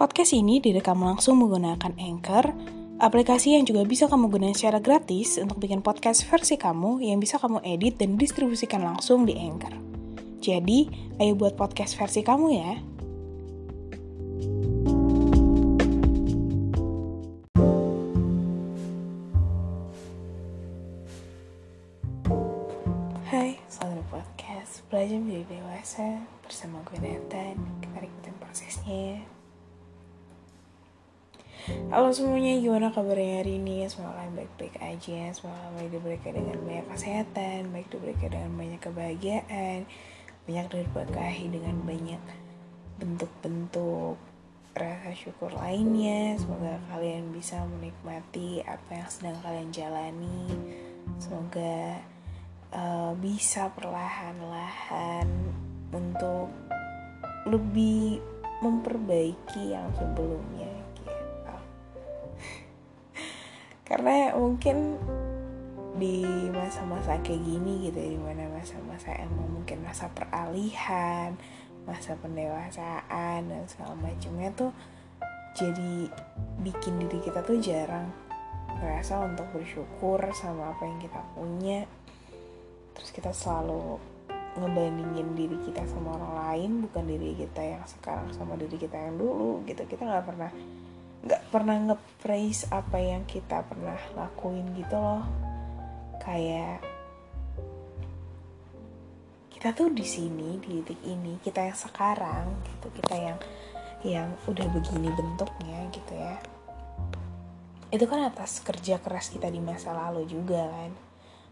Podcast ini direkam langsung menggunakan Anchor, aplikasi yang juga bisa kamu gunakan secara gratis untuk bikin podcast versi kamu yang bisa kamu edit dan distribusikan langsung di Anchor. Jadi, ayo buat podcast versi kamu ya. Hai, selamat podcast Belajar menjadi dewasa bersama gue Nathan Kita ikutin prosesnya ya Halo semuanya, gimana kabarnya hari ini? Semoga kalian baik-baik aja. Semoga kalian diberikan dengan banyak kesehatan Baik diberikan dengan banyak kebahagiaan Banyak diberkahi dengan banyak bentuk-bentuk rasa syukur lainnya. Semoga kalian bisa menikmati apa yang sedang kalian jalani. Semoga uh, bisa perlahan-lahan untuk lebih memperbaiki yang sebelumnya Karena mungkin di masa-masa kayak gini gitu ya, di mana masa-masa yang mungkin masa peralihan, masa pendewasaan dan segala macamnya tuh jadi bikin diri kita tuh jarang ngerasa untuk bersyukur sama apa yang kita punya. Terus kita selalu ngebandingin diri kita sama orang lain bukan diri kita yang sekarang sama diri kita yang dulu gitu. Kita nggak pernah nggak pernah nge-praise apa yang kita pernah lakuin gitu loh. Kayak kita tuh di sini di titik ini kita yang sekarang gitu kita yang yang udah begini bentuknya gitu ya. Itu kan atas kerja keras kita di masa lalu juga kan.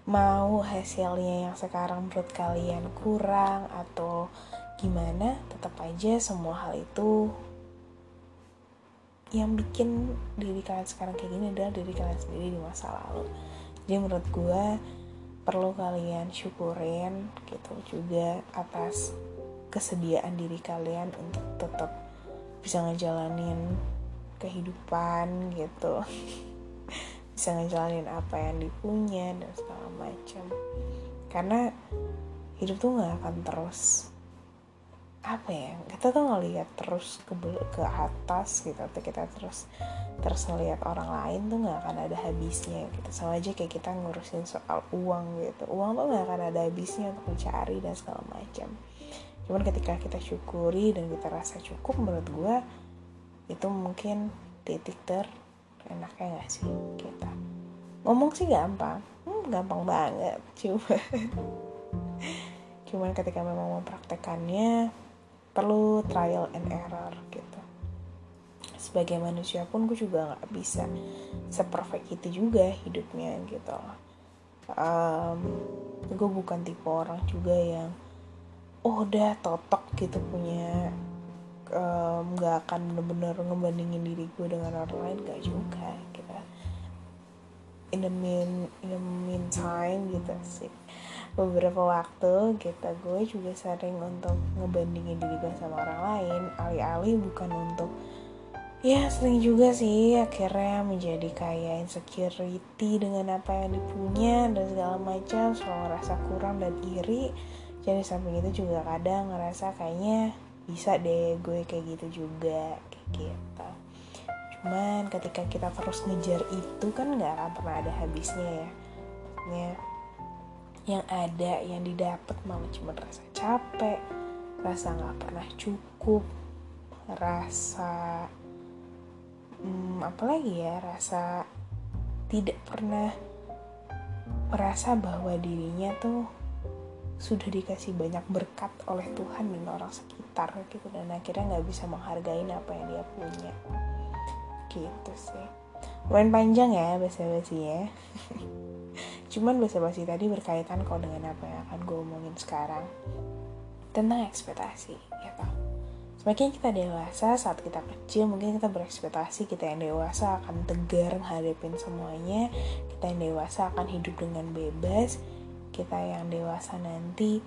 Mau hasilnya yang sekarang menurut kalian kurang atau gimana tetap aja semua hal itu yang bikin diri kalian sekarang kayak gini adalah diri kalian sendiri di masa lalu. Jadi menurut gue perlu kalian syukurin gitu juga atas kesediaan diri kalian untuk tetap bisa ngejalanin kehidupan gitu. Bisa ngejalanin apa yang dipunya dan segala macam. Karena hidup tuh nggak akan terus apa ya kita tuh ngelihat terus ke ke atas gitu atau kita terus terus ngelihat orang lain tuh nggak akan ada habisnya gitu. Sama aja kayak kita ngurusin soal uang gitu. Uang tuh nggak akan ada habisnya untuk mencari dan segala macam. Cuman ketika kita syukuri dan kita rasa cukup menurut gue itu mungkin titik ter enaknya gak sih kita? Ngomong sih gampang. Hmm, gampang banget cuman. Cuman ketika memang mempraktekannya perlu trial and error gitu. Sebagai manusia pun gue juga nggak bisa seperfect itu juga hidupnya gitu. Um, gue bukan tipe orang juga yang oh udah totok gitu punya nggak um, akan bener-bener ngebandingin diri gue dengan orang lain gak juga gitu. In the mean in the meantime gitu sih beberapa waktu gitu gue juga sering untuk ngebandingin diri gue sama orang lain. Alih-alih bukan untuk ya sering juga sih akhirnya menjadi kayak insecurity dengan apa yang dipunya dan segala macam. Selalu ngerasa kurang dan iri jadi samping itu juga kadang ngerasa kayaknya bisa deh gue kayak gitu juga kayak gitu. Cuman ketika kita terus ngejar itu kan nggak akan pernah ada habisnya ya. Maksudnya yang ada yang didapat malah cuma rasa capek rasa nggak pernah cukup rasa hmm, apalagi ya rasa tidak pernah merasa bahwa dirinya tuh sudah dikasih banyak berkat oleh Tuhan dan orang sekitar gitu. Dan akhirnya nggak bisa menghargai apa yang dia punya. Gitu sih. Main panjang ya basa-basi ya cuman basa-basi tadi berkaitan kok dengan apa yang akan gue omongin sekarang. Tentang ekspektasi ya tau semakin kita dewasa saat kita kecil mungkin kita berekspektasi kita yang dewasa akan tegar menghadapin semuanya. Kita yang dewasa akan hidup dengan bebas. Kita yang dewasa nanti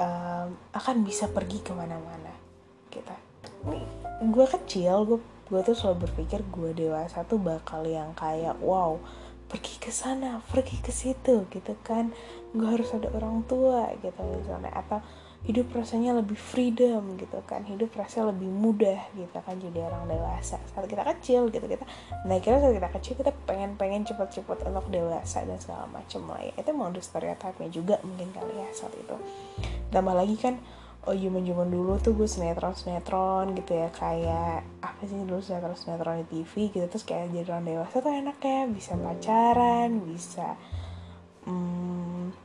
um, akan bisa pergi ke mana-mana kita gue kecil gue gue tuh selalu berpikir gue dewasa tuh bakal yang kayak wow pergi ke sana pergi ke situ gitu kan. Gue harus ada orang tua gitu misalnya. Atau hidup rasanya lebih freedom gitu kan. Hidup rasanya lebih mudah gitu kan. Jadi orang dewasa. Saat kita kecil gitu kita nah kira saat kita kecil kita pengen pengen cepet-cepet untuk dewasa dan segala macam lah ya. Itu emang stereotipnya juga mungkin kali ya saat itu. Tambah lagi kan oh zaman zaman dulu tuh gue sinetron sinetron gitu ya kayak apa sih dulu sinetron sinetron di TV gitu terus kayak jadi orang dewasa tuh enak ya bisa pacaran bisa hmm,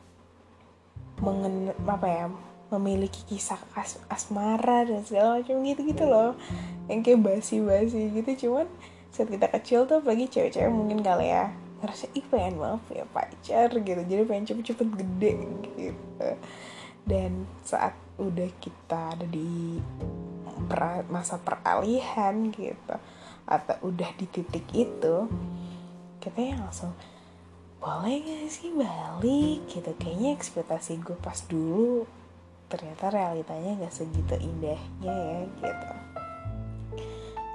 mengen apa ya memiliki kisah as asmara dan segala macam gitu gitu loh. Yang kayak basi-basi gitu cuman saat kita kecil tuh apalagi cewek-cewek mungkin kali ya ngerasa ih pengen banget punya pacar gitu jadi pengen cepet-cepet gede gitu. Dan saat udah kita ada di masa peralihan gitu atau udah di titik itu kita yang langsung boleh gak sih balik? Gitu. Kayaknya ekspektasi gue pas dulu ternyata realitanya gak segitu indahnya ya gitu.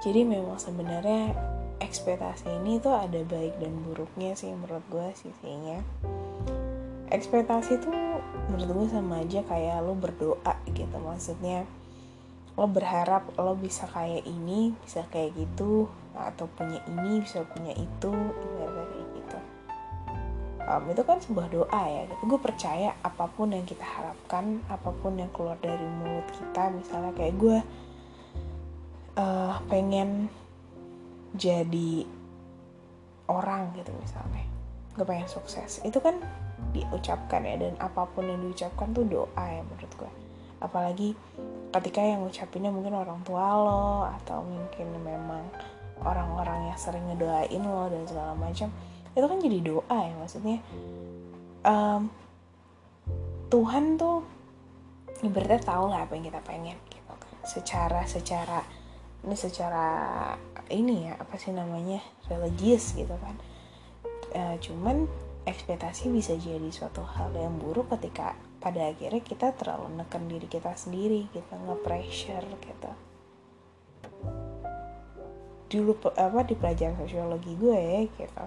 Jadi memang sebenarnya ekspektasi ini tuh ada baik dan buruknya sih menurut gue sisinya ekspektasi tuh menurut gue sama aja kayak lo berdoa gitu. Maksudnya lo berharap lo bisa kayak ini bisa kayak gitu atau punya ini bisa punya itu kayak gitu. Um, itu kan sebuah doa ya. Gitu. gue percaya apa pun yang kita harapkan apa pun yang keluar dari mulut kita misalnya kayak gue uh, pengen jadi orang gitu misalnya. Gue pengen sukses. Itu kan diucapkan ya dan apa pun yang diucapkan tuh doa ya menurut gue apalagi ketika yang ngucapinnya mungkin orang tua lo atau mungkin memang orang-orang yang sering ngedoain lo dan segala macam itu kan jadi doa ya maksudnya. Um, Tuhan tuh ibaratnya tahu lah apa yang kita pengen gitu. Kan secara secara ini secara ini ya apa sih namanya religius gitu kan. Uh, cuman ekspektasi bisa jadi suatu hal yang buruk ketika pada akhirnya kita terlalu neken diri kita sendiri kita nge-pressure gitu. Dulu apa di pelajaran sosiologi gue ya gitu.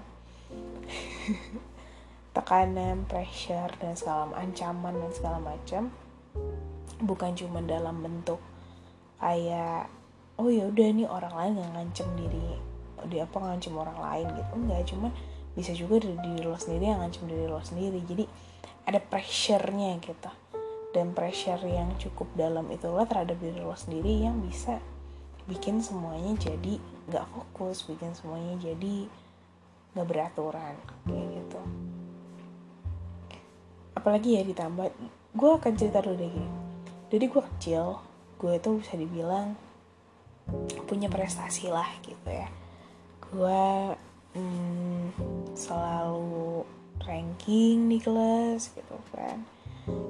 Tekanan, pressure dan segala ancaman dan segala macam bukan cuma dalam bentuk kayak oh ya udah nih orang lain nggak ngancem diri dia apa ngancem orang lain gitu enggak cuma bisa juga dari diri lo sendiri yang ngancem diri lo sendiri. Jadi ada pressure-nya gitu. Dan pressure yang cukup dalam itulah terhadap diri lo sendiri yang bisa bikin semuanya jadi nggak fokus bikin semuanya jadi nggak beraturan kayak gitu. Apalagi ya ditambah gue akan cerita dulu deh gini. Jadi gue kecil gue tuh bisa dibilang punya prestasi lah gitu ya. Gue hmm, selalu ranking di kelas gitu kan.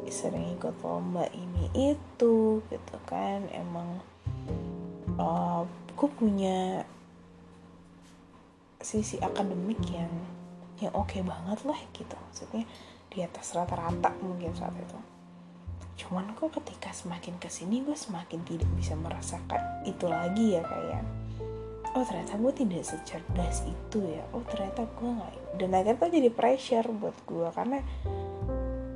Sering ikut lomba ini itu gitu kan. Emang uh, punya sisi akademik yang yang oke okay banget lah gitu. Maksudnya di atas rata-rata mungkin saat itu. Cuman kok ketika semakin ke sini gue semakin tidak bisa merasakan itu lagi ya kayak oh ternyata gue tidak secerdas itu ya. Oh ternyata gue nggak dan akhirnya tuh jadi pressure buat gue karena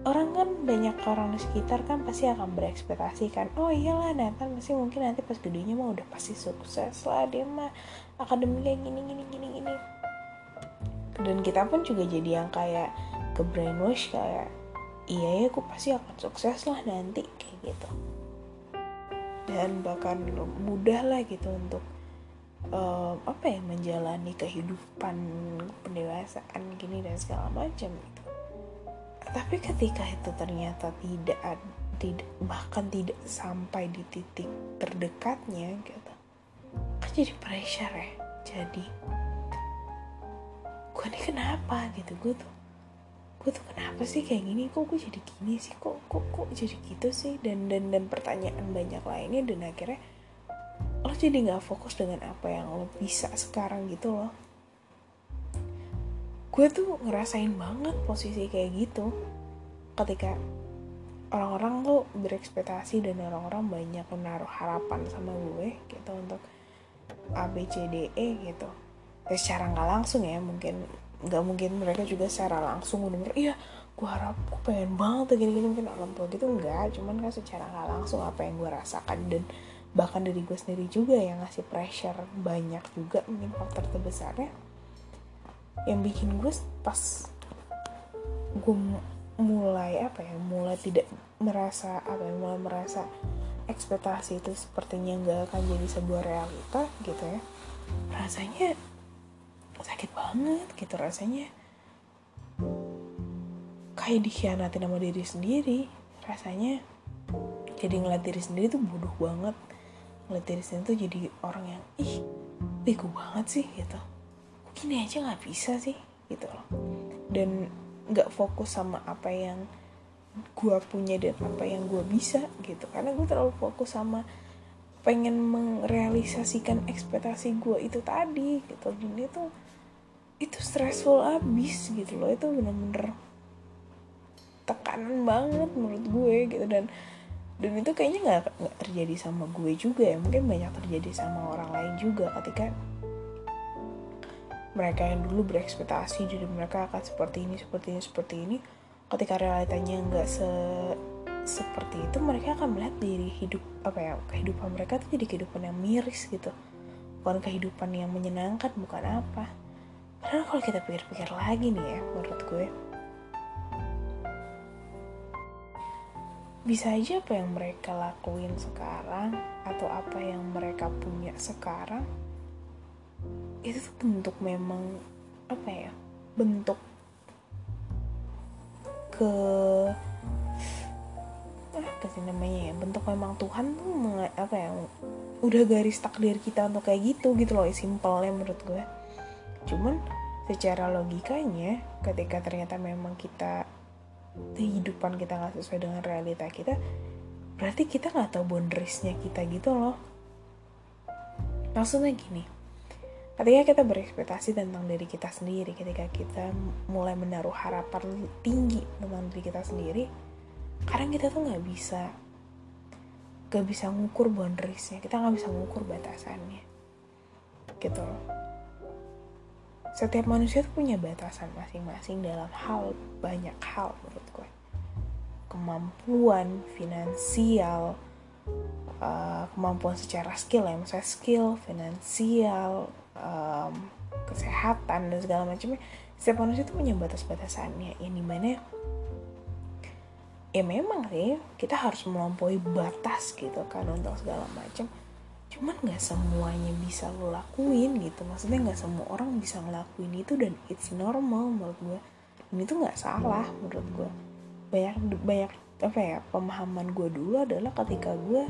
orang kan banyak orang di sekitar kan pasti akan berekspektasi kan oh iyalah Nathan pasti mungkin nanti pas gedenya mah udah pasti sukses lah dia mah akademiknya gini gini gini gini. Dan kita pun juga jadi yang kayak ke brainwash kayak iya ya aku pasti akan sukses lah nanti kayak gitu. Dan bahkan mudah lah gitu untuk um, apa ya menjalani kehidupan pendewasaan gini dan segala macam gitu. Tapi ketika itu ternyata tidak tidak bahkan tidak sampai di titik terdekatnya gitu kan jadi pressure ya jadi gue nih kenapa? gitu gue tuh gue tuh kenapa sih kayak gini? Kok gue jadi gini sih? Kok kok kok jadi gitu sih? Dan dan dan pertanyaan banyak lainnya dan akhirnya lo jadi nggak fokus dengan apa yang lo bisa sekarang gitu loh. Gue tuh ngerasain banget posisi kayak gitu. Ketika orang-orang tuh berekspektasi dan orang-orang banyak menaruh harapan sama gue gitu untuk A B C D E gitu. Ya secara nggak langsung ya mungkin nggak mungkin mereka juga secara langsung bener iya gue harap gue pengen banget gini-gini mungkin orang tua gitu. Enggak cuman kan secara nggak langsung apa yang gue rasakan dan bahkan dari gue sendiri juga yang ngasih pressure banyak juga mungkin faktor terbesarnya. Yang bikin gue pas gue mulai apa ya mulai tidak merasa apa ya mulai merasa ekspektasi itu sepertinya nggak akan jadi sebuah realita gitu ya rasanya sakit banget gitu rasanya kayak dikhianati sama diri sendiri. Rasanya jadi ngeliat diri sendiri tuh bodoh banget ngeliat diri sendiri tuh jadi orang yang ih bego banget sih gitu. Kok gini aja nggak bisa sih? Gitu loh. Dan nggak fokus sama apa yang gue punya dan apa yang gue bisa gitu. Karena gue terlalu fokus sama pengen merealisasikan ekspektasi gue itu tadi gitu. Dan itu itu stressful abis gitu loh. Itu bener-bener tekanan banget menurut gue gitu. Dan dan itu kayaknya nggak nggak terjadi sama gue juga ya. Mungkin banyak terjadi sama orang lain juga ketika mereka yang dulu berekspektasi jadi mereka akan seperti ini seperti ini seperti ini. Ketika realitanya nggak se seperti itu mereka akan melihat diri hidup apa ya kehidupan mereka tuh jadi kehidupan yang miris gitu. Bukan kehidupan yang menyenangkan bukan apa. Karena kalau kita pikir-pikir lagi nih ya menurut gue bisa aja apa yang mereka lakuin sekarang atau apa yang mereka punya sekarang itu tuh bentuk memang apa ya bentuk ke apa sih namanya ya bentuk memang Tuhan tuh meng, apa ya udah garis takdir kita untuk kayak gitu gitu loh simpelnya menurut gue. Cuman secara logikanya ketika ternyata memang kita kehidupan kita nggak sesuai dengan realita kita berarti kita nggak tahu boundariesnya kita gitu loh. Maksudnya gini ketika kita berekspektasi tentang diri kita sendiri ketika kita mulai menaruh harapan tinggi tentang diri kita sendiri kadang kita tuh nggak bisa gak bisa ngukur boundariesnya. Kita nggak bisa ngukur batasannya. Gitu loh setiap manusia tuh punya batasan masing-masing dalam hal banyak hal menurut gue. Kemampuan finansial uh, kemampuan secara skill ya misalnya skill finansial um, kesehatan dan segala macamnya. Setiap manusia tuh punya batas-batasannya. Yang di mana ya memang sih kita harus melampaui batas gitu kan untuk segala macam cuman nggak semuanya bisa lo lakuin gitu. Maksudnya nggak semua orang bisa ngelakuin itu dan it's normal menurut gue. Dan itu nggak salah menurut gue. Banyak banyak apa ya pemahaman gue dulu adalah ketika gue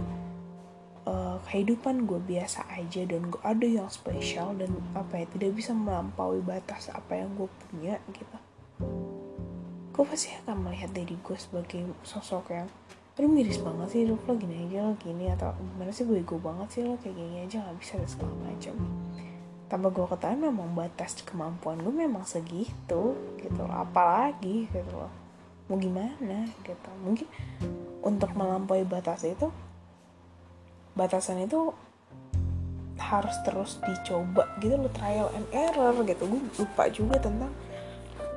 uh, kehidupan gue biasa aja dan gue ada yang spesial dan apa ya tidak bisa melampaui batas apa yang gue punya gitu. Gue pasti akan melihat diri gue sebagai sosok yang aduh miris banget sih hidup lo gini aja lo gini atau gimana sih gue banget sih lo kayak gini aja gak bisa dan segala macam tanpa gue ketahui memang batas kemampuan gue memang segitu gitu loh. Apalagi gitu loh. Mau gimana gitu. Mungkin untuk melampaui batas itu batasan itu harus terus dicoba gitu loh trial and error gitu. Gue lupa juga tentang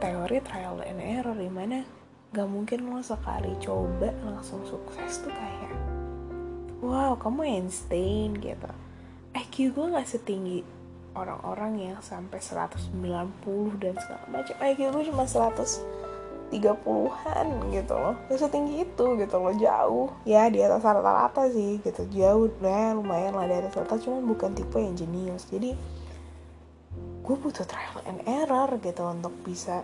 teori trial and error di mana gak mungkin lo sekali coba langsung sukses tuh kayak wow kamu Einstein gitu. IQ gue gak setinggi orang-orang yang sampai 190 dan segala macam IQ gue cuma 130-an gitu loh. Gak setinggi itu gitu loh jauh. Ya di atas rata-rata sih gitu jauh. Nah lumayan lah di atas rata cuman bukan tipe yang jenius. Jadi gue butuh trial and error gitu untuk bisa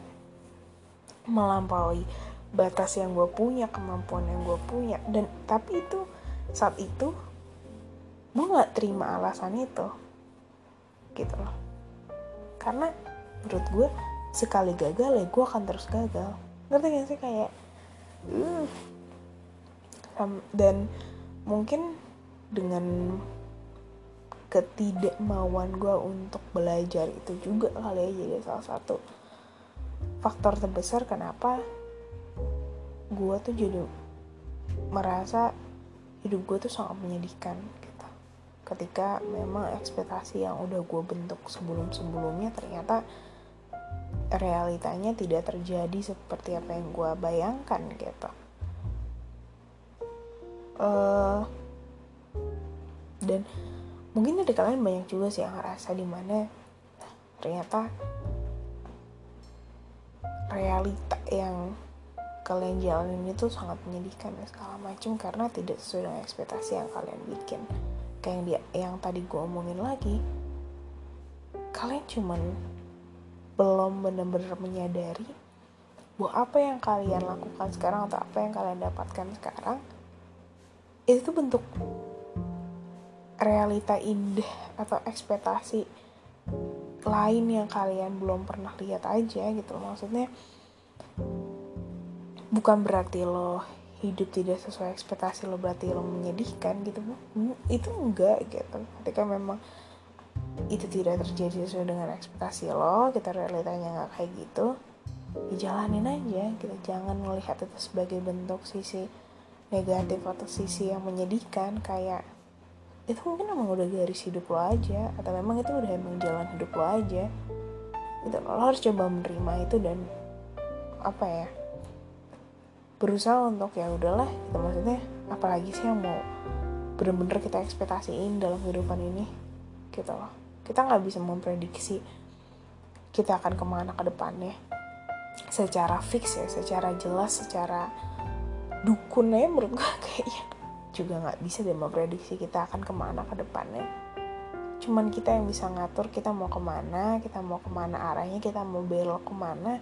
melampaui batas yang gue punya kemampuan yang gue punya. Dan tapi itu saat itu gue nggak terima alasan itu. Gitu loh. Karena menurut gue sekali gagal ya gue akan terus gagal. Ngerti gak sih kayak uh, dan mungkin dengan ketidakmauan gue untuk belajar itu juga kali ya jadi salah satu faktor terbesar kenapa gue tuh jadi merasa hidup gue tuh sangat menyedihkan gitu. Ketika memang ekspektasi yang udah gue bentuk sebelum sebelumnya ternyata realitanya tidak terjadi seperti apa yang gue bayangkan gitu. Uh, dan mungkin ada kalian banyak juga sih yang ngerasa di mana ternyata realita yang kalian jalanin itu sangat menyedihkan dan segala macam karena tidak sesuai dengan ekspektasi yang kalian bikin. Kayak yang dia yang tadi gue omongin lagi kalian cuman belum benar-benar menyadari bahwa apa yang kalian lakukan sekarang atau apa yang kalian dapatkan sekarang itu bentuk realita indah atau ekspektasi lain yang kalian belum pernah lihat aja gitu. Maksudnya bukan berarti lo hidup tidak sesuai ekspektasi lo berarti lo menyedihkan gitu itu enggak gitu. Ketika memang itu tidak terjadi sesuai dengan ekspektasi lo kita realitanya nggak kayak gitu dijalanin aja gitu. Jangan melihat itu sebagai bentuk sisi negatif atau sisi yang menyedihkan kayak itu mungkin emang udah garis hidup lo aja atau memang itu udah emang jalan hidup lo aja. Gitu lo harus coba menerima itu dan apa ya berusaha untuk ya udahlah gitu. Maksudnya apalagi sih yang mau bener-bener kita ekspektasiin dalam kehidupan ini gitu loh. Kita nggak bisa memprediksi kita akan ke mana ke depannya secara fix ya secara jelas secara dukun ya menurut gue kayaknya. Juga nggak bisa deh memprediksi kita akan ke mana ke depannya. Cuman kita yang bisa ngatur kita mau ke mana kita mau ke mana arahnya kita mau belok ke mana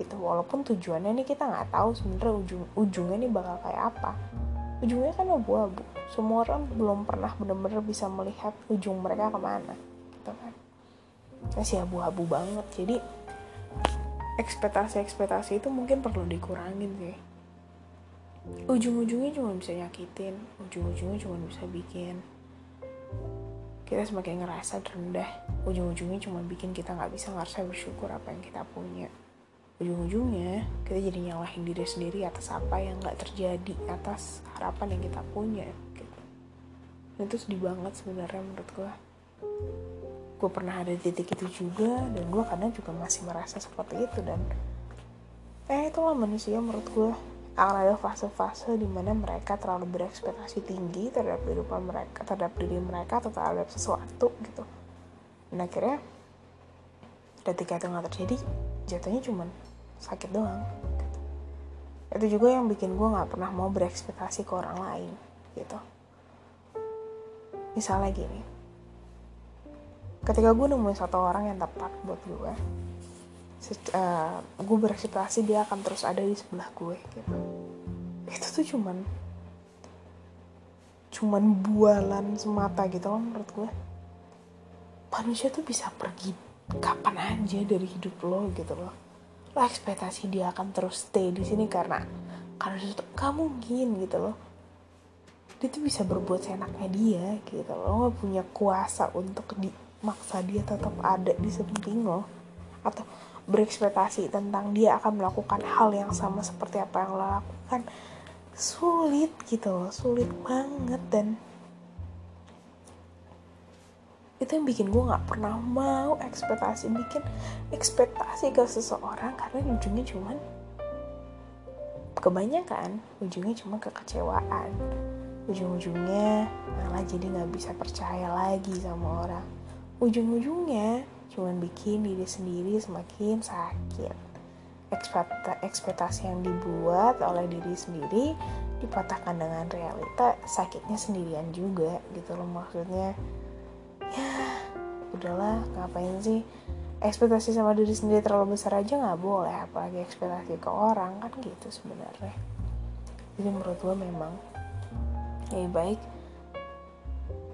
gitu. Walaupun tujuannya nih kita nggak tahu sebenarnya ujung ujungnya nih bakal kayak apa. Ujungnya kan abu-abu. Semua orang belum pernah benar-benar bisa melihat ujung mereka ke mana gitu kan. Masih abu-abu banget. Jadi ekspektasi-ekspektasi itu mungkin perlu dikurangin sih. Ujung-ujungnya cuma bisa nyakitin ujung-ujungnya cuma bisa bikin kita semakin ngerasa rendah. Ujung-ujungnya cuma bikin kita nggak bisa ngerasa bersyukur apa yang kita punya ujung-ujungnya kita jadi nyalahin diri sendiri atas apa yang nggak terjadi atas harapan yang kita punya gitu. Itu sedih banget sebenarnya menurut gue gue pernah ada di titik itu juga dan gue kadang juga masih merasa seperti itu dan eh itulah manusia menurut gue akan ada fase-fase di mana mereka terlalu berekspektasi tinggi terhadap kehidupan mereka, terhadap diri mereka atau terhadap sesuatu gitu. Dan akhirnya ketika itu nggak terjadi, jatuhnya cuman sakit doang. Gitu. Itu juga yang bikin gue nggak pernah mau berekspektasi ke orang lain gitu. Misalnya gini, ketika gue nemuin satu orang yang tepat buat gue, uh, gue berekspektasi dia akan terus ada di sebelah gue gitu itu tuh cuman cuman bualan semata gitu loh menurut gue manusia tuh bisa pergi kapan aja dari hidup lo gitu loh lo ekspektasi dia akan terus stay di sini karena karena itu gak mungkin gitu loh. Dia tuh bisa berbuat seenaknya dia gitu loh. Lo gak punya kuasa untuk dimaksa dia tetap ada di samping lo. Atau berekspektasi tentang dia akan melakukan hal yang sama seperti apa yang lo lakukan. Sulit gitu loh. Sulit banget dan itu yang bikin gue nggak pernah mau ekspektasi bikin ekspektasi ke seseorang karena ujungnya cuman kebanyakan ujungnya cuma kekecewaan. Ujung-ujungnya malah jadi nggak bisa percaya lagi sama orang. Ujung-ujungnya cuman bikin diri sendiri semakin sakit. Ekspektasi yang dibuat oleh diri sendiri dipatahkan dengan realita sakitnya sendirian juga gitu loh maksudnya. ya udahlah ngapain sih? Ekspektasi sama diri sendiri terlalu besar aja nggak boleh apalagi ekspektasi ke orang kan gitu sebenarnya. Jadi menurut gue memang ya baik.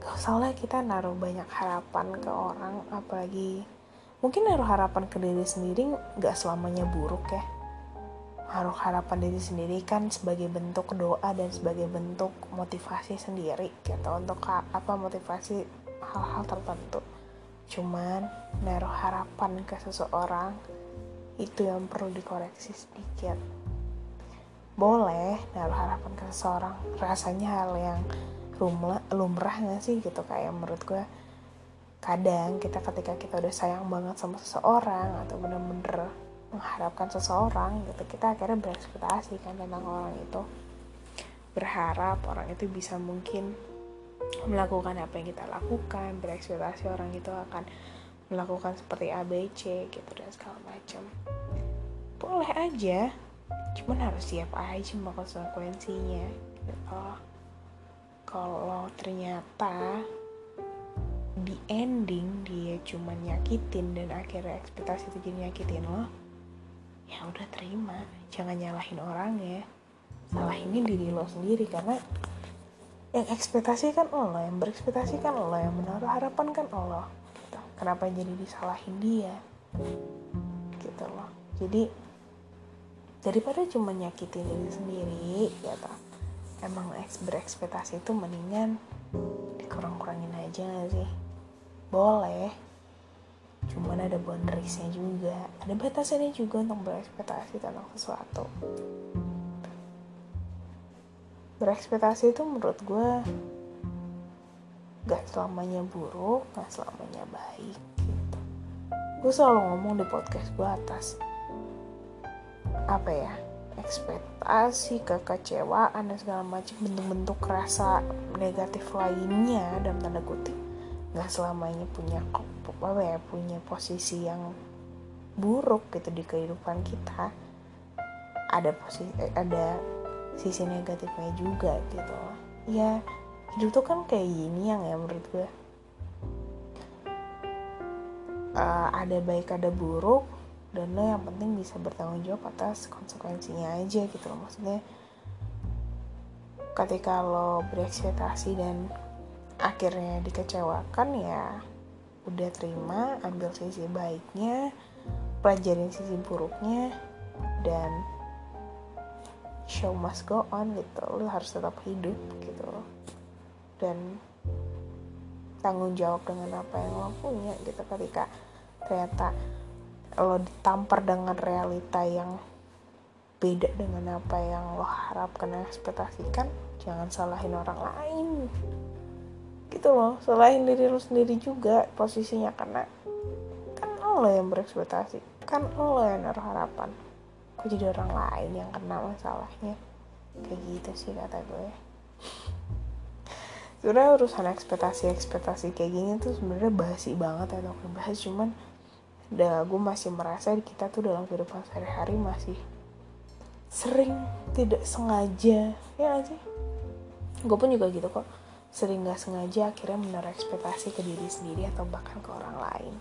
Gak usah lah kita naruh banyak harapan ke orang apalagi mungkin naruh harapan ke diri sendiri gak selamanya buruk ya. Naruh harapan diri sendiri kan sebagai bentuk doa dan sebagai bentuk motivasi sendiri gitu untuk apa motivasi hal-hal tertentu cuman naruh harapan ke seseorang itu yang perlu dikoreksi sedikit. Boleh naruh harapan ke seseorang. Rasanya hal yang lumrah lumrah gak sih gitu? Kayak menurut gue kadang kita ketika kita udah sayang banget sama seseorang atau bener-bener mengharapkan seseorang gitu kita akhirnya berekspektasi kan tentang orang itu. Berharap orang itu bisa mungkin melakukan apa yang kita lakukan berekspektasi orang itu akan melakukan seperti ABC gitu dan segala macam. Boleh aja cuman harus siap aja sama konsekuensinya. Gitu. kalau ternyata di ending dia cuma nyakitin dan akhirnya ekspektasi itu jadi nyakitin lo ya udah terima. Jangan nyalahin orang ya. Salahinnya diri lo sendiri karena yang ekspektasi kan lo yang berekspektasi kan lo yang menaruh harapan kan lo gitu. kenapa jadi disalahin dia? Gitu loh. Jadi daripada cuma nyakitin diri sendiri gitu. Emang berekspektasi itu mendingan dikurang-kurangin aja gak sih? Boleh. Cuman ada boundariesnya juga. Ada batasannya juga untuk berekspektasi tentang sesuatu berekspektasi itu menurut gue gak selamanya buruk gak selamanya baik gitu. Gue selalu ngomong di podcast gue atas apa ya ekspektasi kekecewaan dan segala macam bentuk-bentuk rasa negatif lainnya dalam tanda kutip. Nggak selamanya punya apa ya punya posisi yang buruk gitu di kehidupan kita. Ada posisi eh, ada sisi negatifnya juga gitu. Ya hidup tuh kan kayak gini yang ya menurut gue. Uh, ada baik ada buruk dan lo yang penting bisa bertanggung jawab atas konsekuensinya aja gitu loh. Maksudnya ketika lo berekspektasi dan akhirnya dikecewakan ya udah terima ambil sisi baiknya pelajarin sisi buruknya dan show must go on gitu. Lo harus tetap hidup gitu. Dan tanggung jawab dengan apa yang lo punya gitu. Ketika ternyata lo ditampar dengan realita yang beda dengan apa yang lo harapkan dan ekspektasikan jangan salahin orang lain. Gitu loh. Selain diri lu sendiri juga posisinya. Karena kan lo yang berekspektasi. Kan lo yang naruh harapan kok jadi orang lain yang kena masalahnya. Kayak gitu sih kata gue. Sebenarnya urusan ekspektasi ekspektasi kayak gini tuh sebenarnya basi banget atau ya, bahas cuman udah gue masih merasa kita tuh dalam kehidupan sehari-hari masih sering tidak sengaja. Ya gak sih? Gue pun juga gitu kok. Sering gak sengaja akhirnya menaruh ekspektasi ke diri sendiri atau bahkan ke orang lain.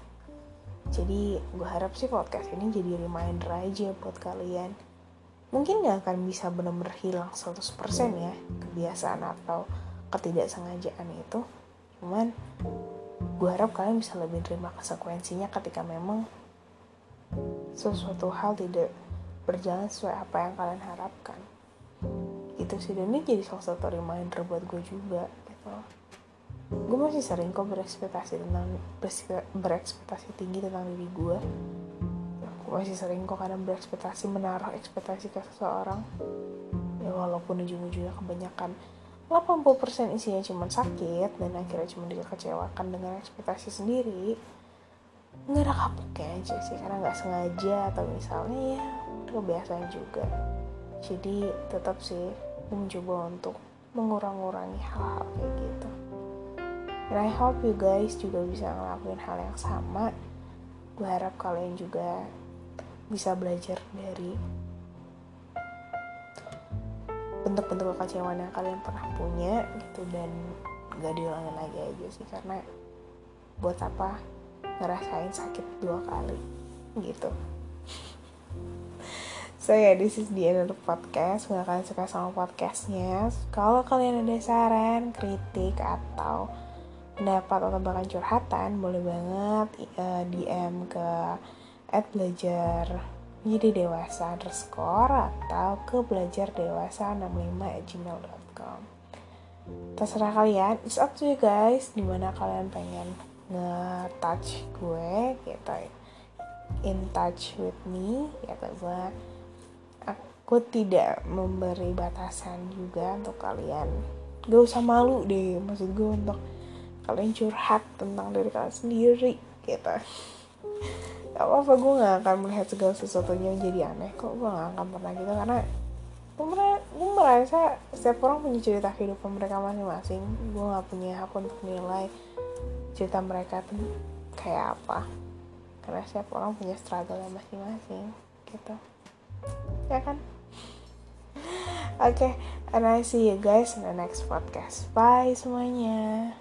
Jadi gue harap sih podcast ini jadi reminder aja buat kalian. Mungkin gak akan bisa benar-benar hilang 100% ya kebiasaan atau ketidaksengajaan itu. Cuman gue harap kalian bisa lebih terima konsekuensinya ketika memang sesuatu hal tidak berjalan sesuai apa yang kalian harapkan. Itu sih dan ini jadi salah satu reminder buat gue juga gue masih sering kok berekspektasi tentang berekspektasi tinggi tentang diri gue gue masih sering kok kadang berekspektasi menaruh ekspektasi ke seseorang. Ya walaupun ujung-ujungnya kebanyakan 80% isinya cuma sakit dan akhirnya cuma dikecewakan dengan ekspektasi sendiri nggak ada kapoknya aja sih. Karena nggak sengaja atau misalnya ya kebiasaan juga. Jadi tetap sih mencoba untuk mengurang-urangi hal-hal kayak gitu and I hope you guys juga bisa ngelakuin hal yang sama gue harap kalian juga bisa belajar dari bentuk-bentuk kekecewaan yang kalian pernah punya gitu dan gak diulangin lagi aja sih karena buat apa ngerasain sakit dua kali gitu So ya, yeah, this is the end of the podcast. Semoga kalian suka sama podcastnya. Kalau kalian ada saran, kritik, atau pendapat atau bahkan curhatan, boleh banget uh, eh, DM ke at belajar jadi dewasa underscore atau ke belajar dewasa 65 at gmail.com terserah kalian it's up to you guys di mana kalian pengen nge-touch gue gitu in touch with me gitu gue aku tidak memberi batasan juga untuk kalian. Gak usah malu deh maksud gue untuk kalian curhat tentang diri kalian sendiri gitu. Gak apa-apa gue gak akan melihat segala sesuatunya menjadi aneh kok. Gue gak akan pernah gitu karena gue merasa, setiap orang punya cerita kehidupan mereka masing-masing. Gue gak punya hak untuk nilai cerita mereka tuh kayak apa. Karena setiap orang punya struggle masing-masing gitu. Ya kan? Oke okay, and I see you guys in the next podcast. Bye semuanya